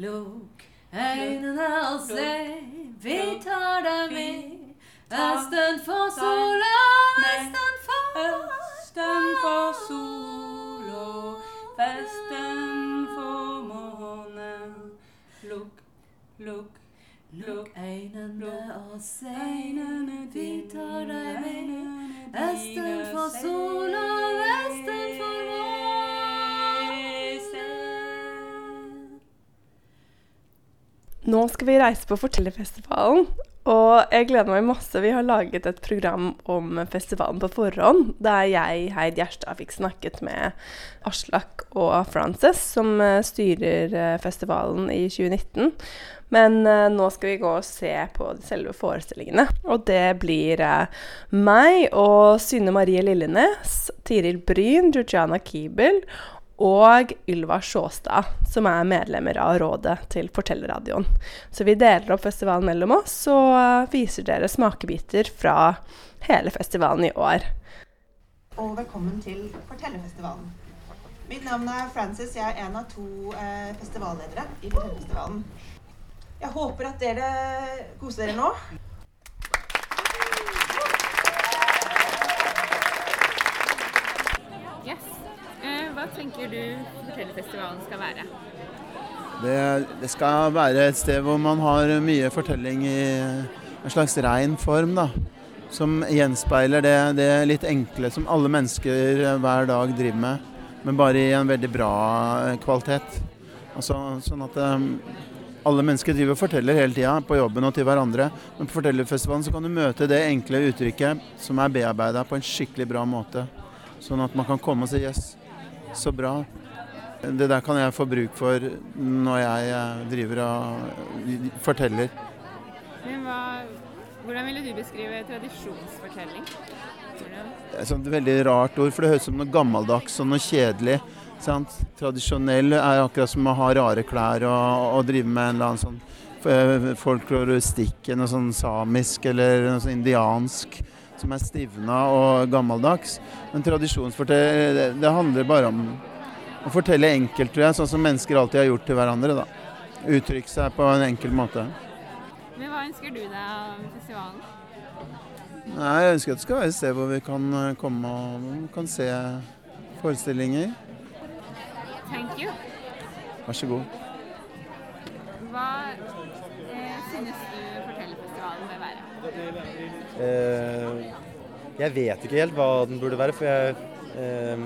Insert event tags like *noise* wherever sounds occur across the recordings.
Lukk øynene og se, vi tar deg med. Østen for sola, østen for Østen for sola, vesten for månen. Lukk, lukk, Lukk øynene og se, vi tar deg med. Østen for sola, vesten Nå skal vi reise på Fortellerfestivalen, og jeg gleder meg masse. Vi har laget et program om festivalen på forhånd, der jeg, Heid Gjerstad, fikk snakket med Aslak og Frances, som eh, styrer eh, festivalen i 2019. Men uh, nå skal vi gå og se på selve forestillingene. Og det blir uh, meg og Synne Marie Lillenes, Tiril Bryn, Georgiana Kiebel og Ylva Sjåstad, som er medlemmer av rådet til Fortellerradioen. Så vi deler opp festivalen mellom oss og eh, viser dere smakebiter fra hele festivalen i år. og velkommen til Fortellerfestivalen. Mitt navn er Frances. Jeg er en av to eh, festivalledere i Fortellerfestivalen. Jeg håper at dere koser dere nå. Hva tenker du Fortellerfestivalen skal være? Det, det skal være et sted hvor man har mye fortelling i en slags rein form, da. Som gjenspeiler det, det litt enkle som alle mennesker hver dag driver med, men bare i en veldig bra kvalitet. Altså, sånn at eh, alle mennesker driver og forteller hele tida, på jobben og til hverandre. Men på Fortellerfestivalen så kan du møte det enkle uttrykket som er bearbeida på en skikkelig bra måte. Sånn at man kan komme og si 'yes, så bra'. Det der kan jeg få bruk for når jeg eh, driver og forteller. Men hva, hvordan ville du beskrive tradisjonsfortelling? Det er et sånt veldig rart ord, for det høres ut som noe gammeldags og noe kjedelig. Sant? Tradisjonell er akkurat som å ha rare klær og, og drive med en eller annen sånn eh, folkloristikk, noe sånn samisk eller noe sånn indiansk som er stivna og gammeldags. Men tradisjonsfortell, det, det handler bare om å fortelle enkelt, tror jeg, sånn som mennesker alltid har gjort til hverandre. da. Uttrykke seg på en enkel måte. Men hva ønsker du deg av festivalen? Nei, Jeg ønsker at det skal være et sted hvor vi kan eh, komme og kan se forestillinger. Thank you. Vær så god. Hva eh, synes du Fortellerfestivalen bør være? Eh, jeg vet ikke helt hva den burde være, for jeg eh,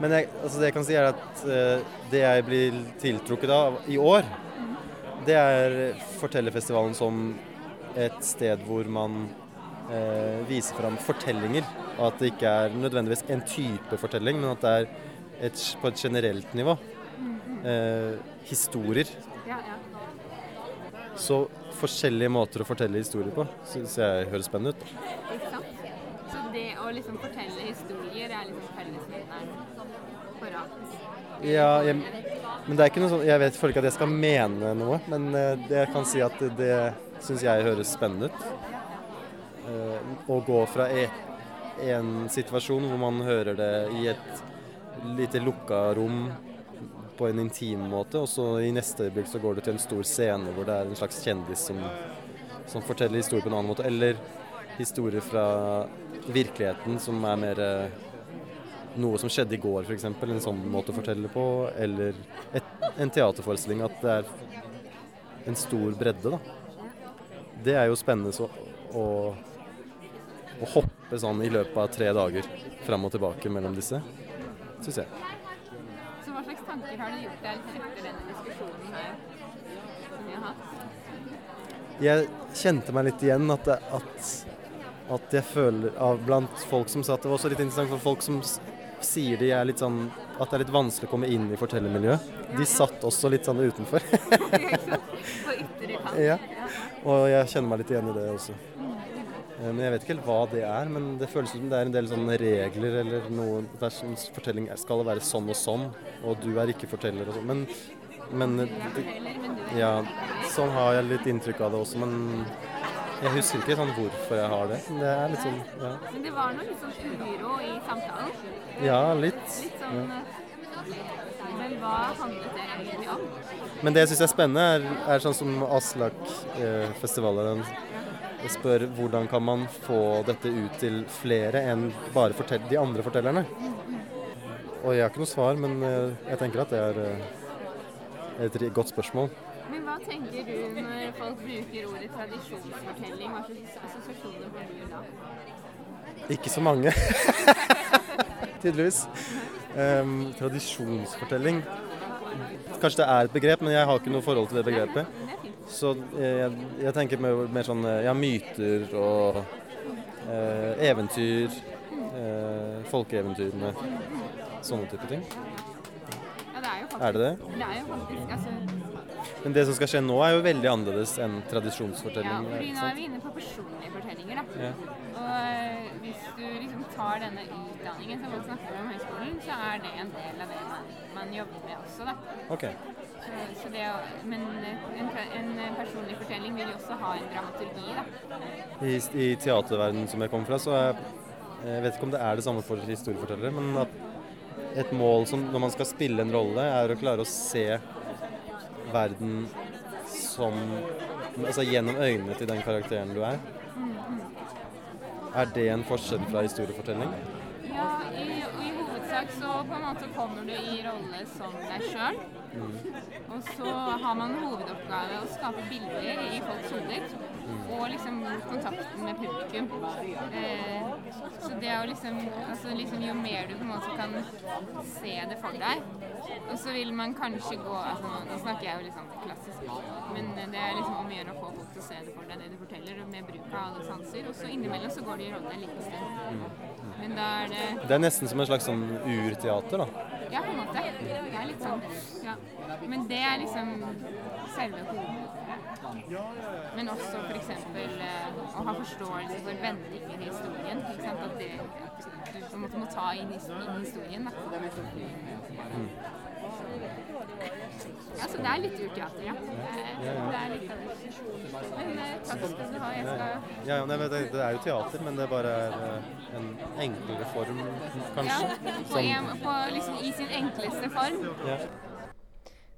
Men jeg, altså det jeg kan si, er at eh, det jeg blir tiltrukket av i år, det er Fortellerfestivalen som et sted hvor man eh, viser fram fortellinger. Og at det ikke er nødvendigvis en type fortelling, men at det er et, på et generelt nivå. Eh, historier. Ja, ja. Så forskjellige måter å fortelle historier på syns jeg høres spennende ut. Ikke sant? Så det å liksom fortelle historier er liksom fellesnevneren for alt. Ja, jeg, men det er ikke noe sånn Jeg vet ikke at jeg skal mene noe, men eh, det jeg kan si at det, det syns jeg høres spennende ut. Eh, Å gå fra e, en situasjon hvor man hører det i et lite lukka rom på en intim måte, og så i neste øyeblikk så går det til en stor scene hvor det er en slags kjendis som, som forteller historier på en annen måte. Eller historier fra virkeligheten som er mer eh, noe som skjedde i går, f.eks. En sånn måte å fortelle på. Eller et, en teaterforestilling. At det er en stor bredde, da. Det er jo spennende så, å, å hoppe sånn i løpet av tre dager fram og tilbake mellom disse, syns jeg. Slags tanker har du gjort deg etter denne diskusjonen her som vi har hatt? Jeg kjente meg litt igjen at, at, at jeg føler av blant folk som sa at det var også litt interessant for folk som sier de er litt sånn at det er litt vanskelig å komme inn i fortellermiljøet. De satt også litt sånn utenfor. *laughs* *laughs* Ja. Og jeg kjenner meg litt igjen i det også. Eh, Men jeg vet ikke helt hva det er, men det føles som det er en del sånne regler eller noe der som fortelling skal være sånn og sånn, og du er ikke forteller og sånn. Men, men ja, sånn har jeg litt inntrykk av det også, men jeg husker ikke sånn hvorfor jeg har det. Men Det er litt sånn, ja. Men det var noe litt sånn uro i samtalen. Ja, litt. Litt sånn Ja. eh, Men hva handlet det egentlig om? Men det jeg syns er spennende, er, er sånn som Aslak-festivalen spør hvordan kan man få dette ut til flere enn bare de andre fortellerne. Og jeg har ikke noe svar, men eh, jeg tenker at det er eh, et godt spørsmål. Men hva tenker du når folk bruker ordet tradisjonsfortelling? Hva slags assosiasjoner får du da? Ikke så mange. *laughs* Tydeligvis. Um, tradisjonsfortelling. Kanskje det er et begrep, men jeg har ikke noe forhold til det begrepet. Så eh, jeg, jeg tenker mer, mer sånn eh, ja, myter og eh, eventyr. Eh, folkeeventyrene. Sånne type ting. Ja, det er jo faktisk Er det det? Det er jo faktisk altså, Men det som skal skje nå, er jo veldig annerledes enn Ja, fordi nå er vi inne på personlige fortellinger, da. Ja. Og eh, hvis du liksom tar denne utdanningen som folk snakker om i høyskolen, så er det en del av det man, man jobber med også, da. Ok. Så, så det men eh, en, en personlig fortelling vil jo også ha en dramaturgi, da. I, I teaterverdenen som jeg kommer fra, så er jeg vet ikke om det er det samme for historiefortellere, men at et mål som når man skal spille en rolle, er å klare å se verden som Altså gjennom øynene til den karakteren du er. Er det en forskjell fra historiefortelling? Ja, i, i hovedsak så på en måte kommer du i rolle som deg sjøl. Og så har man hovedoppgave å skape bilder i folks hoder. Og liksom kontakten med publikum. Eh, så det å liksom, altså liksom Jo mer du på en måte kan se det for deg, og så vil man kanskje gå altså nå, nå snakker jeg jo liksom klassisk, men det er liksom om å gjøre å få folk til å se det for deg, det du forteller, med bruk av alle sanser. Og så innimellom så går det i rolle en liten stund. Men da er det Det er nesten som en slags sånn urteater, da. Ja, på en måte. Det er litt sånn. Ja. Men det er liksom selve hovedet. Men også f.eks. Eh, å ha forståelse for vendingen i historien. At, det, du på en måte må ta inn, inn historien. Da. Ja, så det er litt urteater, ja. Det er, det er litt av det. Men eh, takk skal du ha. Jeg skal Ja, nei, men det, det er jo teater, men det bare er eh, en enklere form, ja, kanskje. på, en, på liksom i sin enkleste form. ja.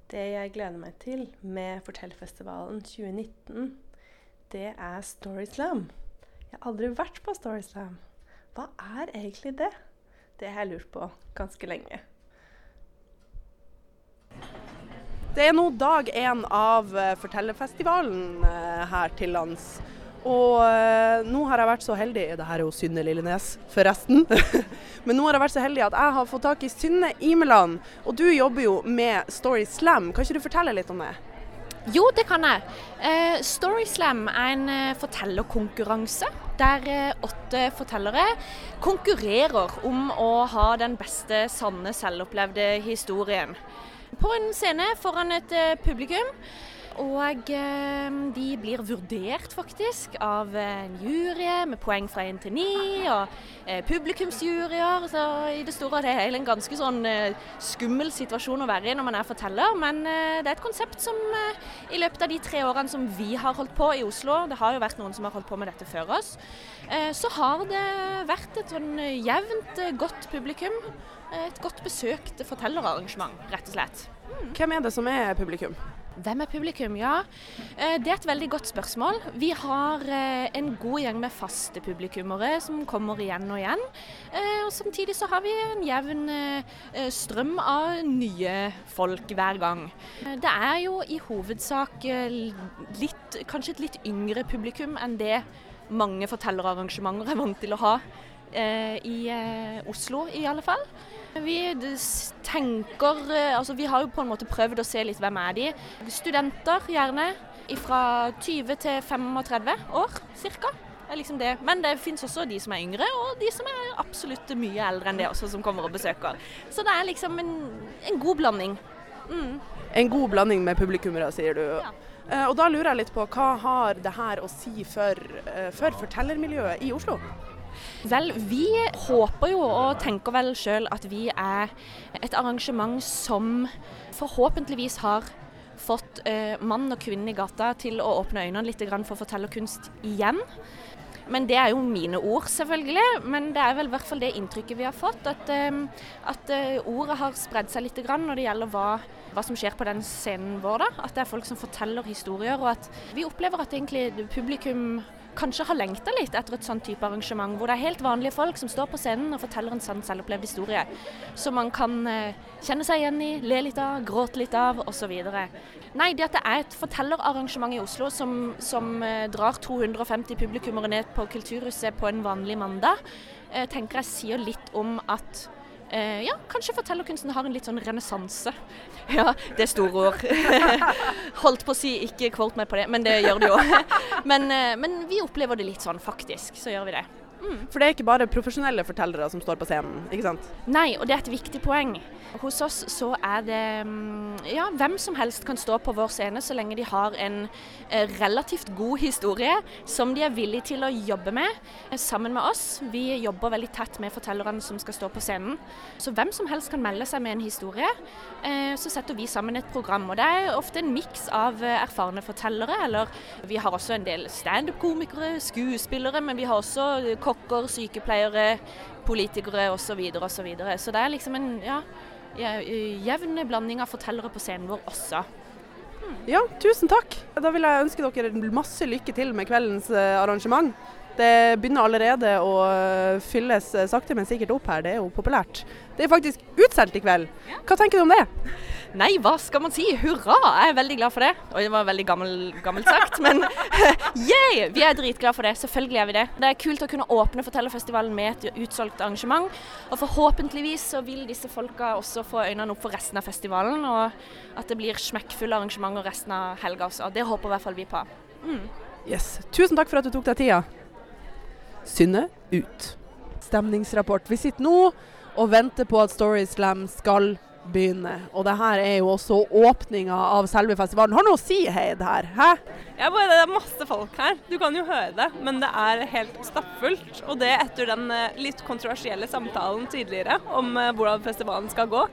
Det jeg gleder meg til med Fortellfestivalen 2019, det er Storyslam. Jeg har aldri vært på Storyslam. Hva er egentlig det? Det har jeg lurt på ganske lenge. Det er nå dag én av eh, Fortellerfestivalen eh, her til lands. Og eh, nå har jeg vært så heldig Det her er jo Synne Lillenes, forresten. *laughs* Men nå har jeg vært så heldig at jeg har fått tak i Synne Imeland. Og du jobber jo med Story Slam. Kan ikke du fortelle litt om det? Jo, det kan jeg. Story Storyslam er en eh, fortellerkonkurranse der åtte fortellere konkurrerer om å ha den beste, sanne, selvopplevde historien. På en scene foran et eh, publikum. Og eh, de blir vurdert faktisk av en jury med poeng fra 1 til 9, og eh, publikumsjuryer. Så i det store og det hele en ganske sånn eh, skummel situasjon å være i når man er forteller. Men eh, det er et konsept som eh, i løpet av de tre årene som vi har holdt på i Oslo, det har jo vært noen som har holdt på med dette før oss, eh, så har det vært et sånn eh, jevnt eh, godt publikum. Et godt besøkt fortellerarrangement, rett og slett. Hvem er det som er publikum? Hvem er publikum? Ja, eh, det er et veldig godt spørsmål. Vi har eh, en god gjeng med faste publikummere som kommer igjen og igjen. Eh, Og samtidig så har vi en jevn strøm av nye folk hver gang. Det er jo i hovedsak litt, kanskje et litt yngre publikum enn det mange fortellerarrangementer er vant til å ha i Oslo, i alle fall. Vi tenker eh, Altså, vi har jo på en måte prøvd å se litt hvem er de. Studenter, gjerne. Fra 20 til 35 år, ca. Liksom det. Men det finnes også de som er yngre, og de som er absolutt mye eldre enn det også, som kommer og besøker. Så det er liksom en, en god blanding. Mm. En god blanding med publikummere, sier du. Ja. Eh, Og da lurer jeg litt på, hva har det her å si for, eh, for fortellermiljøet i Oslo? Vel, vi håper jo og tenker vel sjøl at vi er et arrangement som forhåpentligvis har fått eh, mann og kvinne i gata til å åpne øynene litt for fortellerkunst igjen. Men det er jo mine ord, selvfølgelig. Men det er vel i hvert fall det inntrykket vi har fått. At, eh, at eh, ordet har spredd seg litt når det gjelder hva, hva som skjer på den scenen vår. da. At det er folk som forteller historier. Og at vi opplever at egentlig publikum kanskje har lengta litt etter et sånn type arrangement, hvor det er helt vanlige folk som står på scenen og forteller en sann selvopplevd historie. Som man kan eh, kjenne seg igjen i, le litt av, gråte litt av osv. Nei, det at det er et fortellerarrangement i Oslo som, som eh, drar 250 publikummere ned på Kulturhuset på en vanlig mandag, eh, tenker jeg sier litt om at Eh, ja, kanskje fortellerkunsten har en litt sånn renessanse. *laughs* Ja, det er store ord. *laughs* Holdt på å si ikke quote meg på det, men det gjør det jo. *laughs* Men, eh, men vi opplever det litt sånn, faktisk. Så gjør vi det. For det er ikke bare profesjonelle fortellere som står på scenen, ikke sant? Nei, og det er et viktig poeng. Hos oss så er det mm, ja, hvem som helst kan stå på vår scene så lenge de har en eh, relativt god historie som de er villige til å jobbe med eh, sammen med oss. Vi jobber veldig tett med fortellerne som skal stå på scenen. Så hvem som helst kan melde seg med en historie. Eh, så setter vi sammen et program. Og det er ofte en miks av erfarne fortellere, eller vi har også en del standup-komikere, skuespillere, men vi har også kokker, sykepleiere, politikere osv. Så, videre, og så, videre. så det er liksom en ja, jevn blanding av fortellere på scenen vår også. Ja, tusen takk. Da vil jeg ønske dere masse lykke til med kveldens eh, arrangement. Det begynner allerede å eh, fylles eh, sakte, men sikkert opp her. Det er jo populært. Det er faktisk utsolgt i kveld. Hva tenker du om det? Nei, hva skal man si? Hurra! Jeg er veldig glad for det. Oi, det var veldig gammel, gammelt sagt, *laughs* men *laughs* yeah! Vi er dritglade for det. Selvfølgelig er vi det. Det er kult å kunne åpne Fortellerfestivalen med et utsolgt arrangement. Og forhåpentligvis så vil disse folka også få øynene opp for resten av festivalen, og at det blir smekkfulle arrangementer resten av helga også. Det håper i hvert fall vi på. Mm. Yes. Tusen takk for at du tok deg tida. Synne ut. Stemningsrapport. Vi sitter nå og venter på at Story Slam skal begynne. Og det her er jo også åpninga av selve festivalen. Har noe å si, Heid, her? Hæ? Ja, bare Det er masse folk her. Du kan jo høre det, men det er helt stappfullt. Og det etter den eh, litt kontroversielle samtalen tidligere om eh, hvordan festivalen skal gå.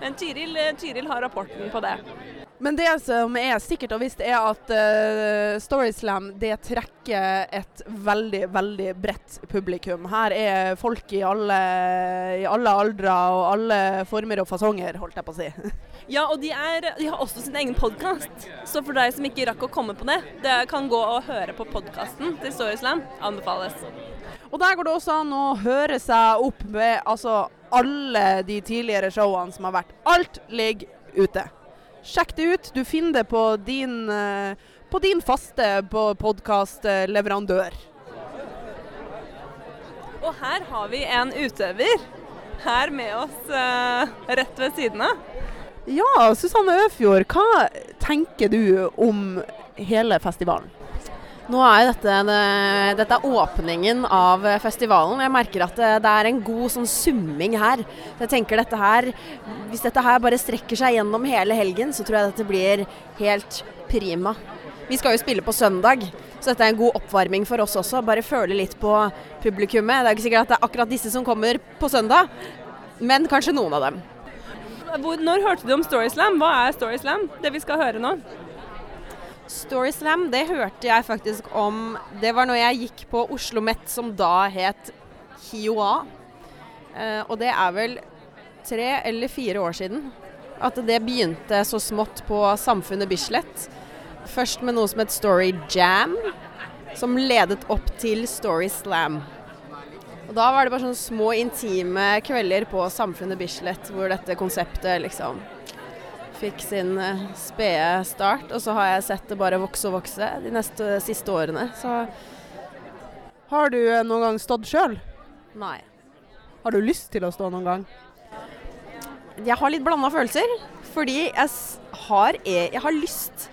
Men Tiril, eh, Tiril har rapporten på det. Men det som er sikkert og visst, er at uh, Storyslam det trekker et veldig, veldig bredt publikum. Her er folk i alle, i alle aldre og alle former og fasonger, holdt jeg på å si. *laughs* Ja, og de, er, de har også sin egen podkast. Så for deg som ikke rakk å komme på det, det kan gå og høre på podkasten til Storyslam. Anbefales. Og der går det også an å høre seg opp med altså, alle de tidligere showene som har vært. Alt ligger ute. Sjekk det ut. Du finner det på din, eh, på din faste podkastleverandør. Og her har vi en utøver. Her med oss eh, rett ved siden av. Ja, Susanne Øfjord, hva tenker du om hele festivalen? Nå er dette, dette er åpningen av festivalen. Jeg merker at det, det er en god sånn summing her. Jeg tenker dette her, Hvis dette her bare strekker seg gjennom hele helgen, så tror jeg dette blir helt prima. Vi skal jo spille på søndag, så dette er en god oppvarming for oss også. Bare føle litt på publikummet. Det er ikke sikkert at det er akkurat disse som kommer på søndag, men kanskje noen av dem. Hvor, når hørte du om Storyslam? Hva er Storyslam? Det vi skal høre nå? Storyslam, det hørte jeg faktisk om Det var når jeg gikk på Oslo Met, som da het HiOA. Eh, og det er vel tre eller fire år siden at det begynte så smått på Samfunnet Bislett. Først med noe som het Story Jam, som ledet opp til Story Slam. Og Da var det bare sånne små intime kvelder på Samfunnet Bislett hvor dette konseptet liksom fikk sin uh, spede start. Og så har jeg sett det bare vokse og vokse de neste siste årene. Så Har du eh, noen gang stått sjøl? nei. Har du lyst til å stå noen gang? Jeg har litt blanda følelser. Fordi jeg har, e- jeg har lyst,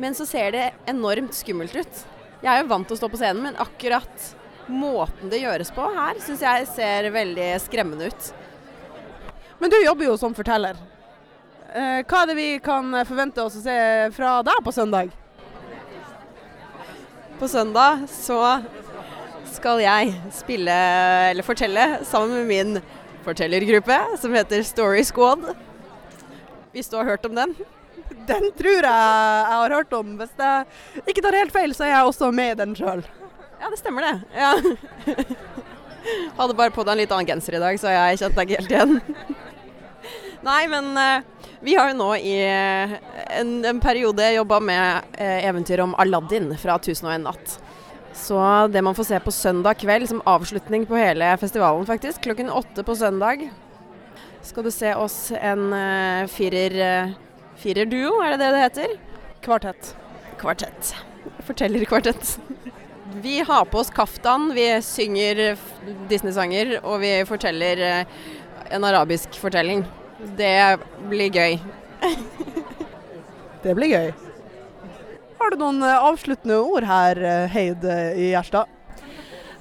men så ser det enormt skummelt ut. Jeg er jo vant til å stå på scenen, men akkurat måten det gjøres på her, syns jeg ser veldig skremmende ut. Men du jobber jo som forteller. Eh, hva er det vi kan forvente oss å se fra deg på søndag? På søndag så skal jeg spille, eller fortelle, sammen med min fortellergruppe som heter Story Squad. Hvis du har hørt om den? Den tror jeg jeg har hørt om. Hvis jeg ikke tar helt feil, så er jeg også med i den sjøl. Ja, det stemmer det. Ja. Hadde bare på deg en litt annen genser i dag, så jeg kjente deg ikke helt igjen. Nei, men eh, vi har jo nå i eh, en, en periode jobba med eh, eventyret om Aladdin fra 1001 natt. Så det man får se på søndag kveld som avslutning på hele festivalen, faktisk, klokken åtte på søndag, skal du se oss en uh, firer, firerduo, er det det det heter? Kvartett. Kvartett. Fortellerkvartett. Vi har på oss kaftan, vi synger Disney-sanger, og vi forteller en arabisk fortelling. Det blir gøy. det blir gøy. Har du noen uh, avsluttende ord her, uh, Heid i Gjerstad?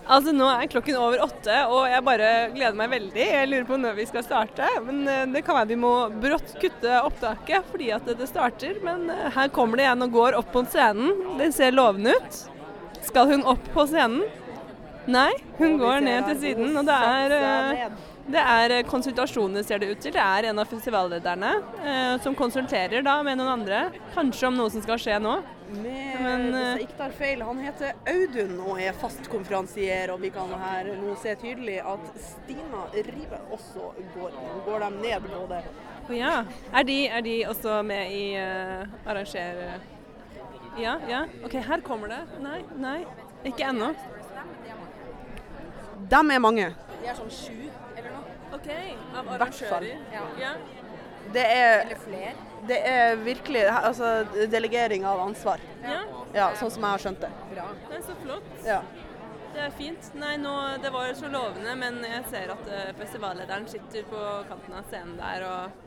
Altså Nå er klokken over åtte, og jeg bare gleder meg veldig. Jeg lurer på når vi skal starte. Men det kan være vi må brått kutte opptaket fordi at det starter. Men her kommer det en og går opp på scenen. Det ser lovende ut. Skal hun opp på scenen? Nei, hun går ned til siden. Og det er det er konsultasjoner, ser det ut til. Det er en av festivallederne eh, som konsulterer da med noen andre. Kanskje om noe som skal skje nå. Med, Men, hvis jeg ikke tar feil, han heter Audun og er fast konferansier. Og vi kan her nå se tydelig at Stina Rive også går inn. Går de ned på det? Oh, ja. Er de, er de, også med i uh, arrangere... Ja, ja. OK, her kommer det. Nei, nei. Ikke ennå. De er mange. De er sånn sju. OK, av arrangører. Ja. ja. Det er, Eller flere. det er virkelig altså, delegering av ansvar. Ja. ja. Sånn som jeg har skjønt det. Bra. Det er så flott. Ja. Det er fint. Nei, nå, det var så lovende, men jeg ser at uh, festivallederen sitter på kanten av scenen der og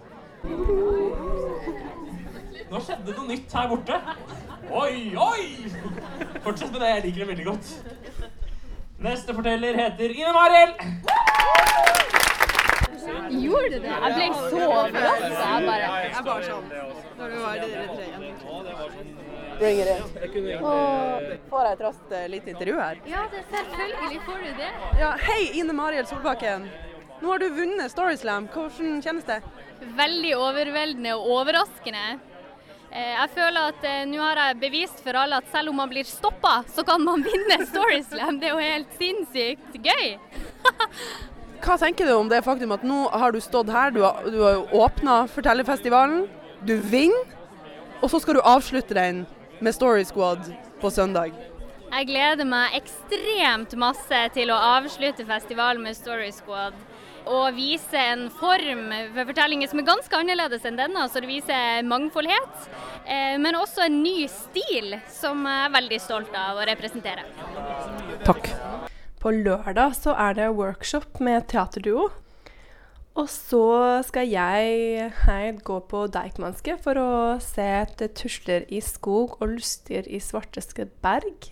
Nå skjedde noe nytt her borte. Oi, oi! Fortsett med det, jeg liker det veldig godt. Neste forteller heter Ine Mariell. Gjorde du det? Jeg ble så overrasket. Jeg bare Jeg bare sånn Når du var dere tre igjen. sånn- Bring it in. Får jeg et raskt uh, lite intervju her? Ja, det selvfølgelig får du det. Ja, Hei, Ine Mariel Solbakken. Nå har du vunnet Storyslam. Hvordan kjennes det? Veldig overveldende og overraskende. Eh, Jeg føler at eh, nå har jeg bevist for alle at selv om man blir stoppa, så kan man vinne Storyslam. Det er jo helt sinnssykt gøy. *laughs* Hva tenker du om det faktum at nå har du stått her, du har, du har åpna Fortellerfestivalen, du vinner, og så skal du avslutte den med Story Squad på søndag? Jeg gleder meg ekstremt masse til å avslutte festivalen med Story Squad. Og vise en form for fortellinger som er ganske annerledes enn denne. Så det viser mangfoldhet, eh, men også en ny stil som jeg er veldig stolt av å representere. Takk. På lørdag så er det workshop med teaterduo. Og så skal jeg her gå på Deichmanske for å se etter tusler i skog og lustier i svarteske berg.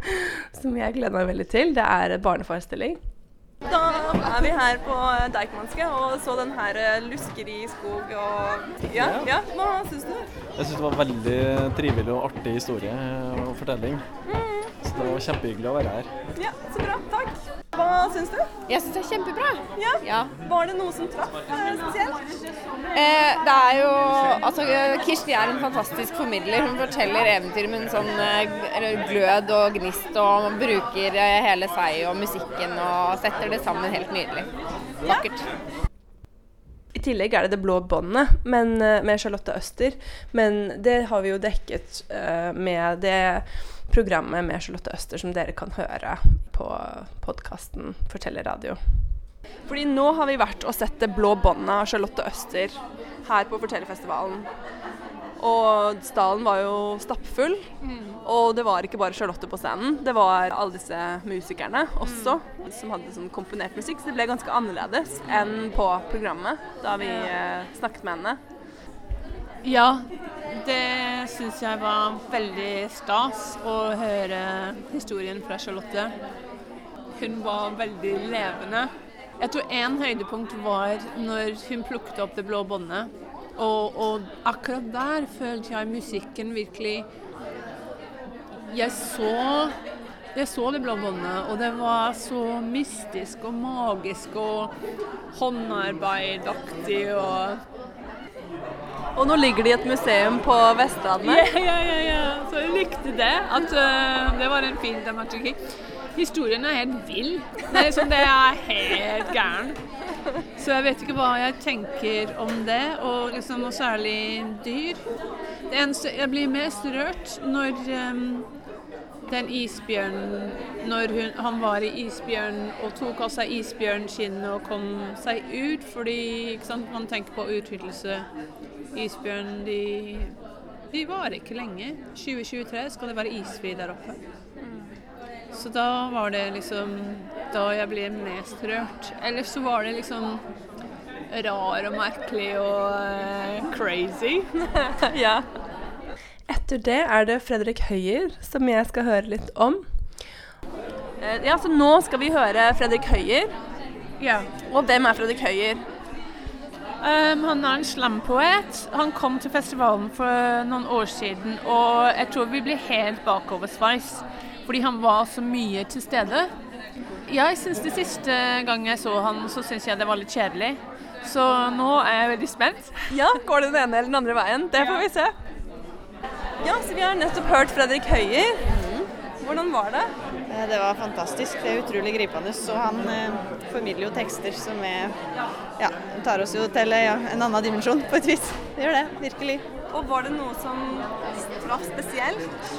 *laughs* Som jeg gleder meg veldig til. Det er en barneforestilling. Da er vi her på Deichmanske og så den her eh, lusker i skog og Ja, ja. hva syns du? Jeg syns det var veldig trivelig og artig historie og fortelling. Så det var kjempehyggelig å være her. Ja, så bra. Takk. Hva syns du? Jeg syns det er kjempebra. Ja? Ja. Var det noe som traff spesielt? Eh, det er jo Altså, Kirsti er en fantastisk formidler. Hun forteller eventyr med en sånn eh, glød og gnist, og man bruker eh, hele seg og musikken og setter det sammen helt nydelig. Vakkert. I tillegg er det Det blå båndet eh, med Charlotte Øster. Men det har vi jo dekket uh, med det programmet med Charlotte Øster som dere kan høre på podkasten Fortellerradio. Fordi nå har vi vært og sett Det blå båndet av Charlotte Øster her på Fortellerfestivalen. Og stallen var jo stappfull. Og det var ikke bare Charlotte på scenen, det var alle disse musikerne også som hadde sånn komponert musikk. Så det ble ganske annerledes enn på programmet da vi eh, snakket med henne. Ja, det syns jeg var veldig stas å høre historien fra Charlotte. Hun var veldig levende. Jeg tror én høydepunkt var når hun plukket opp det blå båndet. Og, og akkurat der følte jeg musikken virkelig Jeg så jeg så det blå båndet, og det var så mystisk og magisk og håndarbeidaktig og Og nå ligger det i et museum på Vestlandet. Ja, ja, ja. Så jeg likte det. At uh, det var en fin dramaturgi. Historien er helt vill. Det er, sånn, det er helt gæren. Så jeg vet ikke hva jeg tenker om det, og liksom noe særlig dyr. Det eneste, jeg blir mest rørt når um, den isbjørnen Når hun, han var i isbjørnen og tok av seg isbjørnskinnet og kom seg ut, fordi sant, man tenker på utryddelse. Isbjørn, de, de varer ikke lenge. 2023 skal det være isfri der oppe. Så da var det liksom da jeg ble mest rørt. Ellers så var det liksom rar og merkelig og uh, crazy. *laughs* ja. Etter det er det Fredrik Høyer som jeg skal høre litt om. Eh, Ja, så nå skal vi høre Fredrik Høyer. Ja. Og hvem er Fredrik Høyer? Um, han er en slampoet. Han kom til festivalen for noen år siden, og jeg tror vi ble helt bakoversveis fordi han var så mye til stede. Jeg syns det siste gang jeg så han, så syns jeg det var litt kjedelig. Så nå er jeg veldig spent. Ja, Går det den ene eller den andre veien? Det får vi se. Ja, så Vi har nettopp hørt Fredrik Høyer. Hvordan var det? Eh, Det var fantastisk. Det er utrolig gripende. Så han eh, formidler jo tekster som er Ja, tar oss jo til ja, en annen dimensjon, på et vis. Det gjør det, virkelig. Og Var det noe som traff spesielt?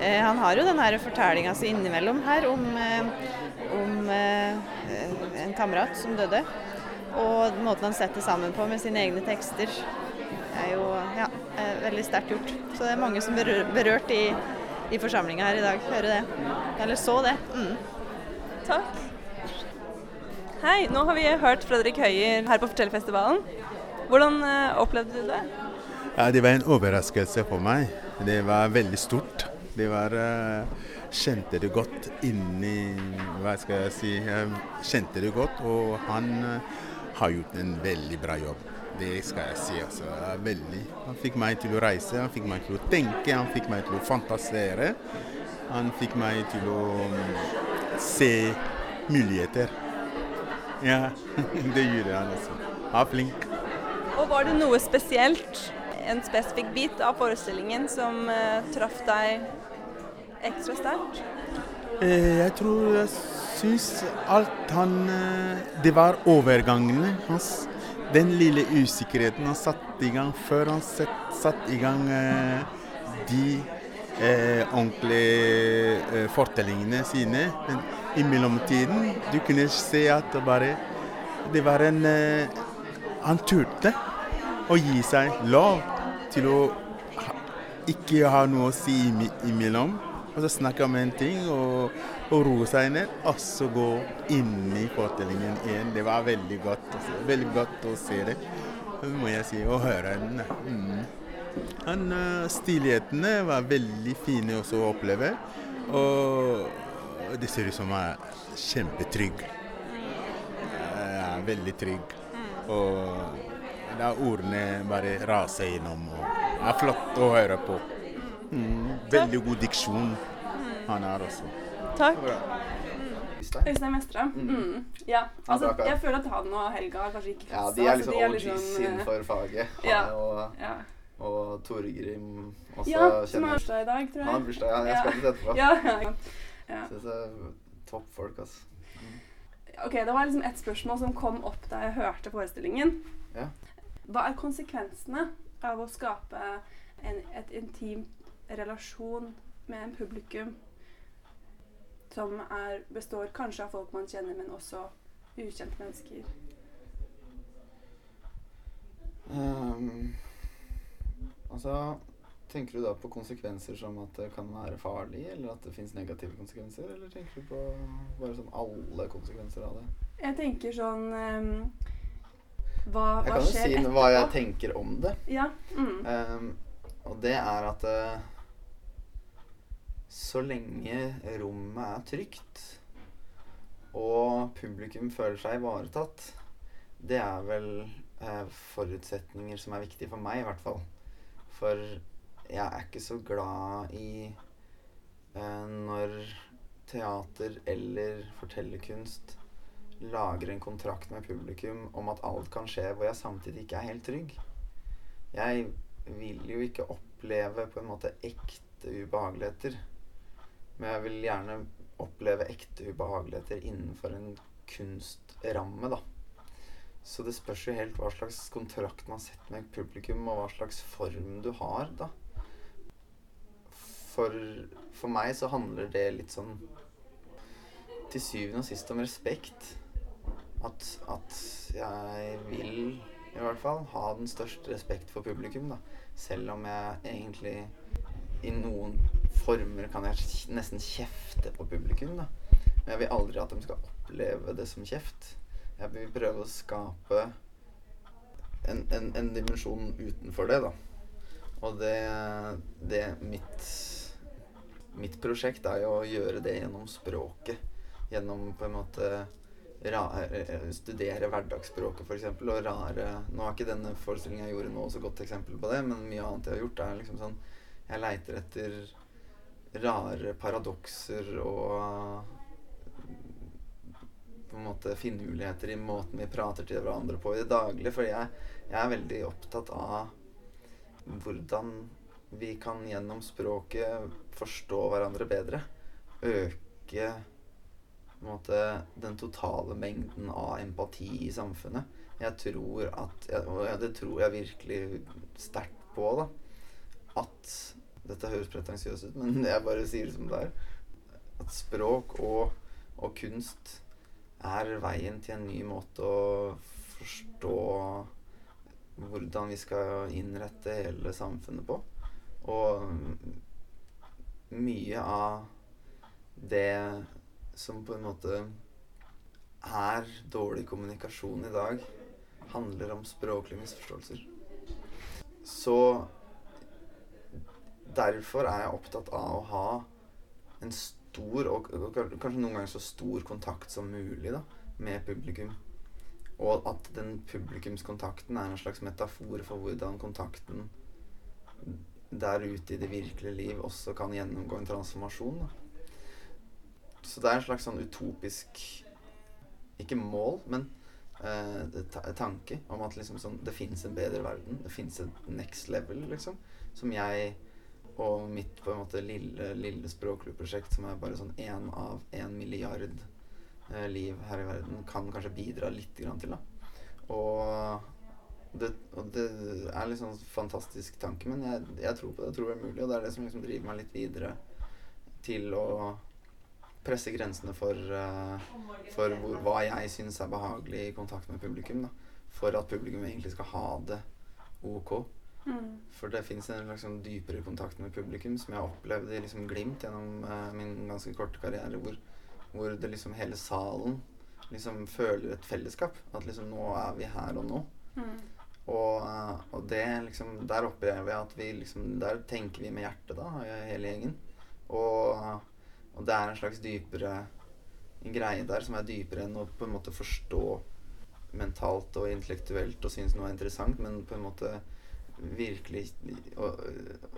Eh, han har jo den her fortellinga si innimellom her om, eh, om eh, en kamerat som døde. Og måten han setter sammen på med sine egne tekster er jo ja, eh, veldig sterkt gjort. Så det er mange som er berørt i, i forsamlinga her i dag. Høre det. Eller så det. Mm. Takk. Hei, nå har vi hørt Fredrik Høyer her på Fortellerfestivalen. Hvordan eh, opplevde du det? Ja, det var en overraskelse for meg. Det var veldig stort. Det var eh, Kjente det godt inni Hva skal jeg si Jeg kjente det godt, og han eh, har gjort en veldig bra jobb. Det skal jeg si. altså. Veldig. Han fikk meg til å reise, han fikk meg til å tenke, han fikk meg til å fantasere. Han fikk meg til å mm, se muligheter. Ja, *laughs* det gjorde han også. Han er flink. Og Var det noe spesielt, en spesifikk bit av forestillingen som uh, traff deg ekstra sterkt? Eh, Jeg tror jeg syns alt han eh, Det var overgangene hans. Den lille usikkerheten han satte i gang før han satt i gang eh, de eh, ordentlige eh, fortellingene sine. Men i mellomtiden du kunne se at det bare Det var en eh, Han turte å gi seg lov til å ikke ha noe å si imellom. Og så snakke om en ting og, og roe seg ned, og så gå inn i fortellingen igjen. Det var veldig godt. Altså. Veldig godt å se det, må jeg si, og høre den. Mm. Han, eh, Stilighetene var veldig fine også å oppleve. Og det ser ut som han er kjempetrygg. Ja, veldig trygg. Og da ordene bare raser innom. Og det er flott å høre på. Mm. Veldig god diksjon han er også. Takk. Øystein Vestre. Mm. Ja, altså, jeg føler at han og Helga kanskje ikke Ja, de er altså, liksom de OGs liksom, innenfor faget. Han ja, og, ja. og Torgrim også Ja, som har bursdag i dag, tror jeg. Han har bursdag, ja. Jeg skal dit etterpå. Ja, ja. ja. Så det er toppfolk, altså. Ok, Det var liksom et spørsmål som kom opp da jeg hørte forestillingen. Ja. Hva er konsekvensene av å skape en et intim relasjon med en publikum som er, består kanskje av folk man kjenner, men også ukjente mennesker? Um, altså Tenker du da på konsekvenser som at det kan være farlig, eller at det fins negative konsekvenser? Eller tenker du på bare sånn alle konsekvenser av det? Jeg tenker sånn um, Hva, Jeg kan jo si etterpå? hva jeg tenker om det. Ja. Mm. Um, og det er at eh, så lenge rommet er trygt, og publikum føler seg ivaretatt, det er vel eh, forutsetninger som er viktige for meg, i hvert fall. For jeg er ikke så glad i eh, når teater eller fortellerkunst lager en kontrakt med publikum om at alt kan skje hvor jeg samtidig ikke er helt trygg. Jeg vil jo ikke oppleve på en måte ekte ubehageligheter. Men jeg vil gjerne oppleve ekte ubehageligheter innenfor en kunstramme, da. Så det spørs jo helt hva slags kontrakt man setter med publikum, og hva slags form du har, da. For, for meg så handler det litt sånn til syvende og sist om respekt. At, at jeg vil i hvert fall ha den største respekt for publikum, da. Selv om jeg egentlig i noen former kan jeg nesten kjefte på publikum, da. Men jeg vil aldri at de skal oppleve det som kjeft. Jeg vil prøve å skape en, en, en dimensjon utenfor det, da. Og det, det mitt Mitt prosjekt er jo å gjøre det gjennom språket. Gjennom på en måte Rare, studere hverdagsspråket, f.eks. Og rare Nå er ikke denne forestillingen jeg gjorde nå, så godt eksempel på det, men mye annet jeg har gjort, er liksom sånn Jeg leiter etter rare paradokser og på en måte finurligheter i måten vi prater til hverandre på i det daglige. For jeg, jeg er veldig opptatt av hvordan vi kan gjennom språket forstå hverandre bedre. Øke måte, den totale mengden av empati i samfunnet. Jeg tror at Og det tror jeg virkelig sterkt på, da. At Dette høres pretensiøst ut, men *laughs* jeg bare sier det som det er. At språk og, og kunst er veien til en ny måte å forstå hvordan vi skal innrette hele samfunnet på. Og mye av det som på en måte er dårlig kommunikasjon i dag, handler om språklige misforståelser. Så derfor er jeg opptatt av å ha en stor, og, kanskje noen ganger så stor kontakt som mulig da, med publikum. Og at den publikumskontakten er en slags metafor for hvordan kontakten der ute i det virkelige liv også kan gjennomgå en transformasjon. Da. Så det er en slags sånn utopisk Ikke mål, men eh, tanke om at liksom sånn, det fins en bedre verden. Det fins et next level, liksom. Som jeg og mitt på en måte lille, lille språkklubprosjekt, som er bare sånn én av én milliard eh, liv her i verden, kan kanskje bidra litt grann til. da. Og det, og det er liksom en fantastisk tanke, men jeg, jeg, tror på det. Jeg tror det er mulig, og det er det som liksom driver meg litt videre til å presse grensene for, uh, for hvor, hva jeg syns er behagelig i kontakt med publikum. Da. For at publikum egentlig skal ha det ok. Mm. For det fins en liksom, dypere kontakt med publikum som jeg opplevde i liksom, glimt gjennom uh, min ganske korte karriere, hvor, hvor det liksom hele salen liksom føler et fellesskap. At liksom nå er vi her og nå. Mm. Og, uh, og, det liksom Der opplever jeg at vi liksom Der tenker vi med hjertet, da, hele gjengen. Og og det er en slags dypere en greie der som er dypere enn å på en måte forstå mentalt og intellektuelt og synes noe er interessant, men på en måte virkelig og,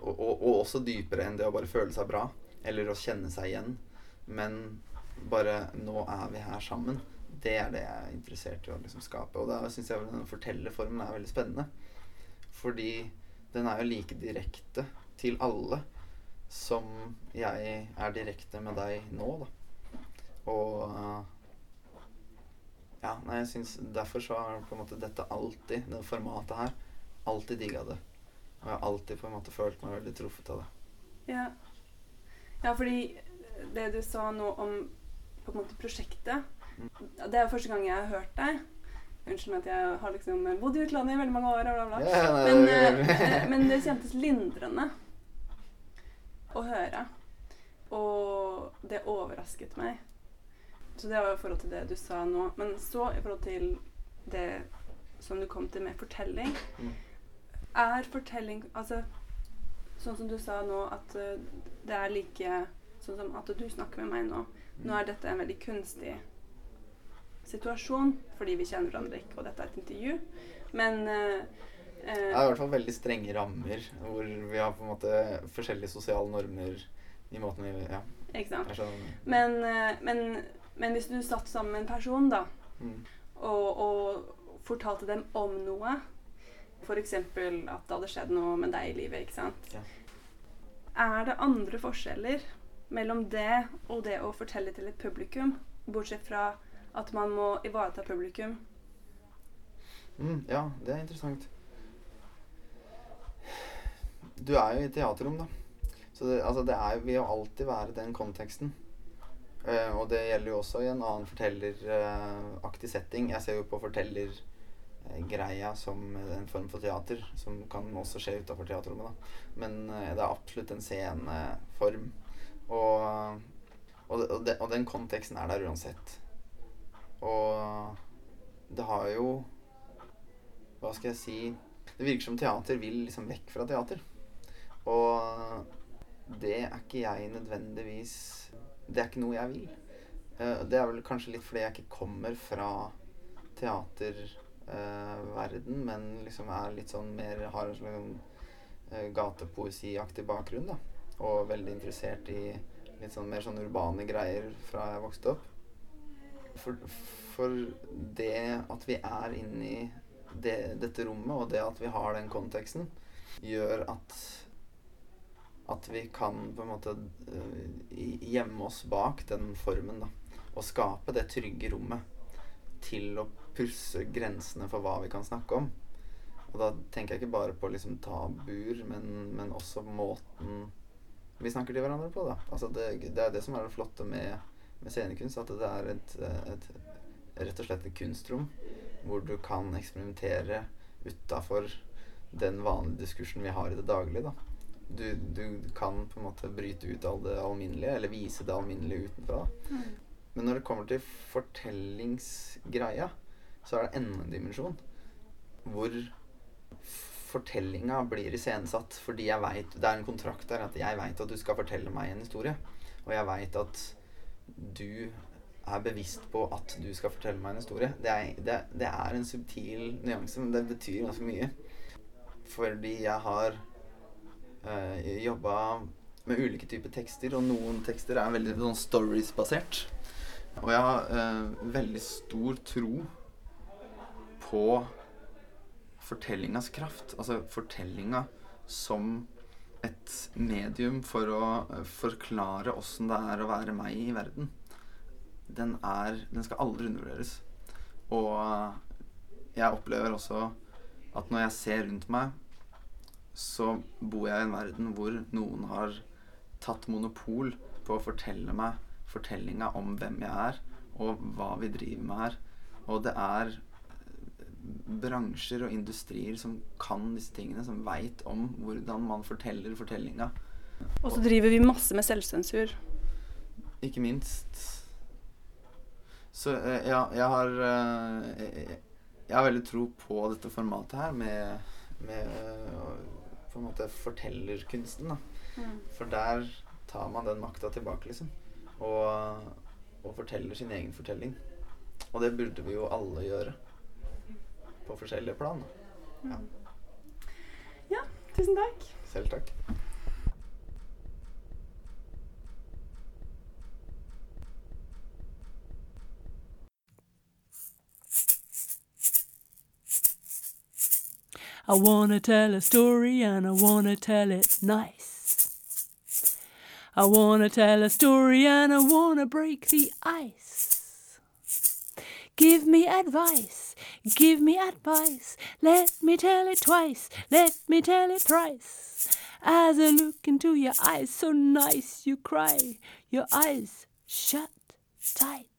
og, og, og, også dypere enn det å bare føle seg bra eller å kjenne seg igjen. Men bare 'nå er vi her sammen'. Det er det jeg er interessert i å liksom skape. Og da syns jeg den fortellerformen er veldig spennende. Fordi den er jo like direkte til alle som jeg er direkte med deg nå, da. Og Ja, nei, jeg syns Derfor så har på en måte dette alltid, det formatet her, alltid digga det. Og jeg har alltid på en måte følt meg veldig truffet av det. Ja. ja, fordi det du sa nå om på en måte prosjektet mm. Det er jo første gang jeg har hørt deg. Unnskyld at jeg har liksom bodd i utlandet i veldig mange år, bla, bla. Ja, nei, men, uh, men det kjentes lindrende å høre. Og det overrasket meg. Så det var i forhold til det du sa nå. Men så i forhold til det som du kom til med fortelling. Mm. Er fortelling Altså sånn som du sa nå, at uh, det er like sånn som at du snakker med meg nå. Nå er dette en veldig kunstig situasjon fordi vi kjenner hverandre ikke, og dette er et intervju. Men uh, det er i hvert fall veldig strenge rammer, hvor vi har på en måte forskjellige sosiale normer i måten vi ja. Ikke sant. Men, eh, men, men, hvis du satt sammen med en person, da, mm. og, og, fortalte dem om noe, f.eks. at det hadde skjedd noe med deg i livet, ikke sant, ja. er det andre forskjeller mellom det og det å fortelle til et publikum, bortsett fra at man må ivareta publikum. Mm, ja, det er interessant. Du er jo i teaterrom, da. Så det, altså det er, vil jo alltid være den konteksten. Uh, og det gjelder jo også i en annen fortelleraktig setting. Jeg ser jo på fortellergreia som en form for teater, som kan også skje utafor teaterrommet. da. Men eh, det er absolutt en sceneform. Og, og, det, og den konteksten er der uansett. Og det har jo Hva skal jeg si Det virker som teater vil liksom vekk fra teater. Og det er ikke jeg nødvendigvis Det er ikke noe jeg vil. Eh, det er vel kanskje litt fordi jeg ikke kommer fra teaterverden, uh, men liksom er litt sånn mer Har en sånn uh, gatepoesiaktig bakgrunn, da. Og veldig interessert i litt sånn mer sånn urbane greier fra jeg vokste opp. For, for det at vi er inni det, dette rommet, og det at vi har den konteksten, gjør at at vi kan på en måte uh, gjemme oss bak den formen, da. Og skape det trygge rommet til å pusse grensene for hva vi kan snakke om. Og da tenker jeg ikke bare på liksom tabuer, men, men også måten vi snakker til hverandre på. da. Altså det, det er det som er det flotte med, med scenekunst. At det er et, et, rett og slett et kunstrom hvor du kan eksperimentere utafor den vanlige diskursen vi har i det daglige. da du, du, kan på en måte bryte ut all det alminnelige, eller vise det alminnelige utenfra. Mm. Men når det kommer til fortellingsgreia, så er det enda en dimensjon. Hvor fortellinga blir iscenesatt fordi jeg veit Det er en kontrakt der at jeg veit at du skal fortelle meg en historie. Og jeg veit at du er bevisst på at du skal fortelle meg en historie. Det er, det, det er en subtil nyanse, men det betyr ganske mye. Fordi jeg har øh, jobba med ulike typer tekster, og noen tekster er veldig sånn stories-basert. Og jeg har øh, veldig stor tro på fortellingas kraft. Altså fortellinga som et medium for å uh, forklare åssen det er å være meg i verden. Den, er, den skal aldri undervurderes. Og jeg opplever også at når jeg ser rundt meg så bor jeg i en verden hvor noen har tatt monopol på å fortelle meg fortellinga om hvem jeg er, og hva vi driver med her. Og det er bransjer og industrier som kan disse tingene, som veit om hvordan man forteller fortellinga. Og så driver vi masse med selvsensur. Ikke minst. Så eh, ja, jeg har eh, Jeg har veldig tro på dette formatet her med, med på en måte fortellerkunsten. da. Mm. For der tar man den makta tilbake, liksom. Og, og, forteller sin egen fortelling. Og det burde vi jo alle gjøre. På forskjellige plan. Ja. Mm. ja tusen takk. Selv takk. I wanna tell a story and I wanna tell it nice. I wanna tell a story and I wanna break the ice. Give me advice, give me advice. Let me tell it twice, let me tell it thrice. As I look into your eyes, so nice you cry, your eyes shut tight.